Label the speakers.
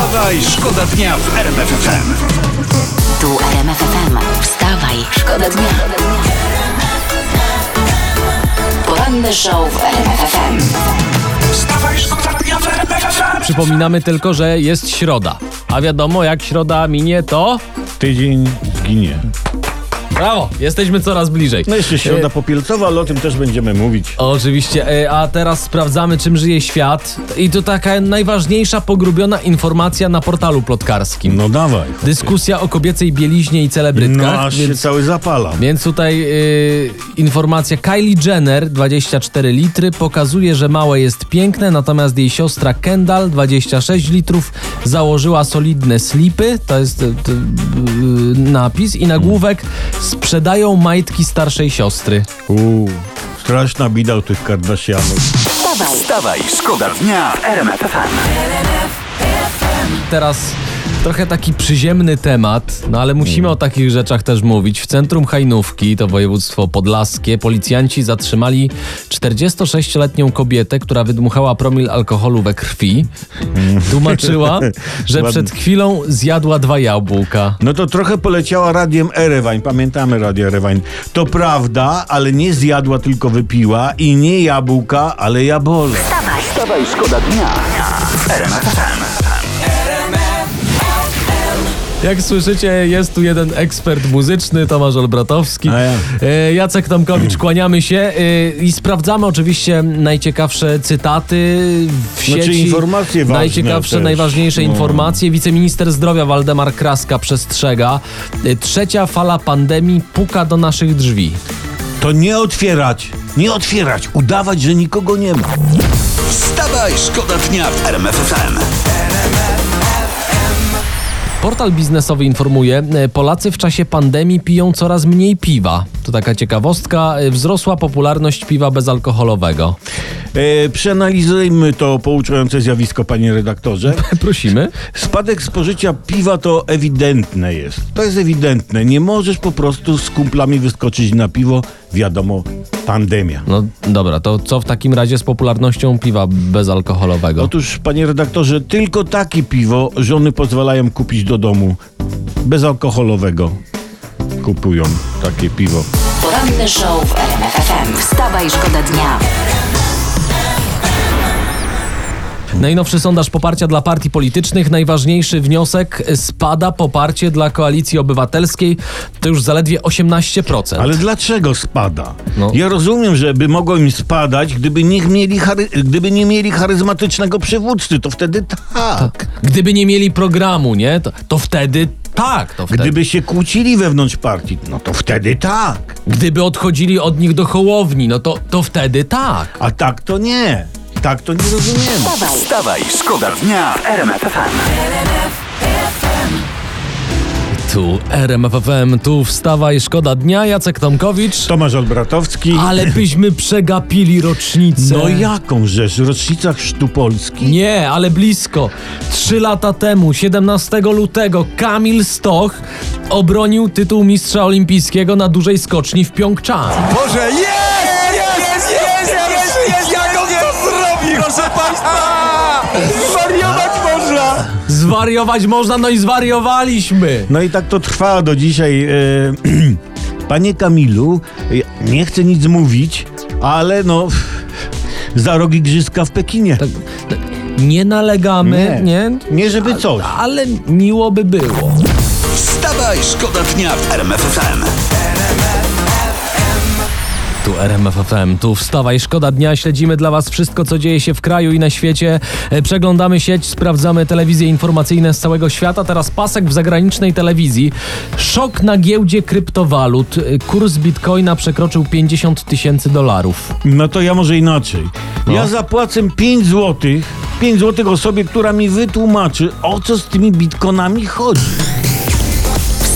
Speaker 1: Wstawaj, szkoda dnia w RMF FM.
Speaker 2: Tu RMF FM. Wstawaj, szkoda dnia. Poranny show w RMF FM.
Speaker 1: Wstawaj, szkoda dnia w RMF FM.
Speaker 3: Przypominamy tylko, że jest środa. A wiadomo, jak środa minie, to.
Speaker 4: Tydzień zginie.
Speaker 3: Brawo! Jesteśmy coraz bliżej.
Speaker 4: No jeszcze środa
Speaker 3: E,
Speaker 4: popielcowa, ale o tym też będziemy mówić.
Speaker 3: Oczywiście, e, a teraz sprawdzamy, czym żyje świat. I to taka najważniejsza pogrubiona informacja na portalu plotkarskim.
Speaker 4: No dawaj.
Speaker 3: Dyskusja o kobiecej bieliźnie i
Speaker 4: No
Speaker 3: celebrytkach.
Speaker 4: aż się
Speaker 3: więc,
Speaker 4: cały zapalam.
Speaker 3: więc tutaj y, informacja Kylie Jenner, 24 litry, pokazuje, że małe jest piękne, natomiast jej siostra Kendall, 26 litrów, założyła solidne slipy, to jest y, y, napis, i nagłówek sprzedają majtki starszej siostry.
Speaker 4: Uuu, straszna bida u tych Kardashianów.
Speaker 2: Wstawaj,
Speaker 1: Wstawaj, szkoda dnia w RMF FM.
Speaker 3: teraz trochę taki przyziemny temat, no ale musimy o takich rzeczach też mówić. W centrum Hajnówki, to województwo podlaskie, policjanci zatrzymali 46-letnią kobietę, która wydmuchała promil alkoholu we krwi. Tłumaczyła, że przed chwilą zjadła dwa jabłka.
Speaker 4: No to trochę poleciała radiem Erewań. Pamiętamy Radio Erewań. To prawda, ale nie zjadła, tylko wypiła. I nie jabłka, ale jabole.
Speaker 1: Wstawaj, szkoda dnia
Speaker 3: Jak słyszycie, jest tu jeden ekspert muzyczny, Tomasz Olbratowski.
Speaker 4: A ja.
Speaker 3: E, Jacek Tomkowicz, kłaniamy się e, i sprawdzamy oczywiście najciekawsze cytaty w
Speaker 4: Znaczy
Speaker 3: sieci.
Speaker 4: informacje ważne
Speaker 3: Najciekawsze,
Speaker 4: też.
Speaker 3: najważniejsze
Speaker 4: No.
Speaker 3: informacje. Wiceminister zdrowia Waldemar Kraska przestrzega. E, Trzecia fala pandemii puka do naszych drzwi.
Speaker 4: To nie otwierać, nie otwierać, udawać, że nikogo nie ma.
Speaker 1: Wstawaj, szkoda dnia w RMF FM.
Speaker 3: Portal biznesowy informuje, e, Polacy w czasie pandemii piją coraz mniej piwa. To taka ciekawostka, e, wzrosła popularność piwa bezalkoholowego.
Speaker 4: E, przeanalizujmy to pouczające zjawisko, panie redaktorze.
Speaker 3: Prosimy.
Speaker 4: Spadek spożycia piwa to ewidentne jest. To jest ewidentne. Nie możesz po prostu z kumplami wyskoczyć na piwo. Wiadomo, pandemia.
Speaker 3: No dobra, to co w takim razie z popularnością piwa bezalkoholowego?
Speaker 4: Otóż, panie redaktorze, tylko takie piwo żony pozwalają kupić do domu. Bezalkoholowego. Kupują takie piwo.
Speaker 2: poranny show w RMF FM. Wstawaj, szkoda dnia.
Speaker 3: Najnowszy sondaż poparcia dla partii politycznych. Najważniejszy wniosek spada poparcie dla koalicji obywatelskiej. To już zaledwie 18%.
Speaker 4: Ale dlaczego spada?
Speaker 3: No.
Speaker 4: Ja rozumiem, że by mogło im spadać, gdyby nie mieli, gdyby nie mieli charyzmatycznego przywódcy. To wtedy tak.
Speaker 3: Gdyby nie mieli programu, nie? To, to wtedy tak. To wtedy.
Speaker 4: Gdyby się kłócili wewnątrz partii, no to wtedy tak.
Speaker 3: Gdyby odchodzili od nich do hołowni, no to, to wtedy tak.
Speaker 4: A tak to nie. Tak to nie rozumiemy.
Speaker 2: Wstawaj,
Speaker 1: Wstawaj, szkoda dnia w RMF FM.
Speaker 3: Tu RMFFM, tu wstawaj, szkoda dnia, Jacek Tomkowicz.
Speaker 4: Tomasz Olbratowski.
Speaker 3: Ale byśmy przegapili rocznicę.
Speaker 4: No jaką rzecz? Rocznica Chrztu Polski?
Speaker 3: Nie, ale blisko. Trzy lata temu, 17 lutego, Kamil Stoch obronił tytuł mistrza olimpijskiego na dużej skoczni w Pjongczan.
Speaker 5: Boże, jest! Jest! Proszę Państwa! Zwariować można!
Speaker 3: Zwariować można, no i zwariowaliśmy.
Speaker 4: No i tak to trwa do dzisiaj. E, Panie Kamilu, ja nie chcę nic mówić, ale no za rok igrzyska w Pekinie.
Speaker 3: Tak, Nie nalegamy, nie?
Speaker 4: Nie żeby coś.
Speaker 3: Ale miło by było.
Speaker 1: Wstawaj, szkoda dnia w RMF FM.
Speaker 3: Tu RMF FM, tu wstawaj, szkoda dnia, śledzimy dla Was wszystko, co dzieje się w kraju i na świecie. E, Przeglądamy sieć, sprawdzamy telewizje informacyjne z całego świata. Teraz pasek w zagranicznej telewizji. Szok na giełdzie kryptowalut. E, Kurs bitcoina przekroczył 50 tysięcy dolarów.
Speaker 4: No to ja może inaczej.
Speaker 3: No.
Speaker 4: Ja zapłacę 5 złotych, 5 złotych osobie, która mi wytłumaczy, o co z tymi bitkonami chodzi.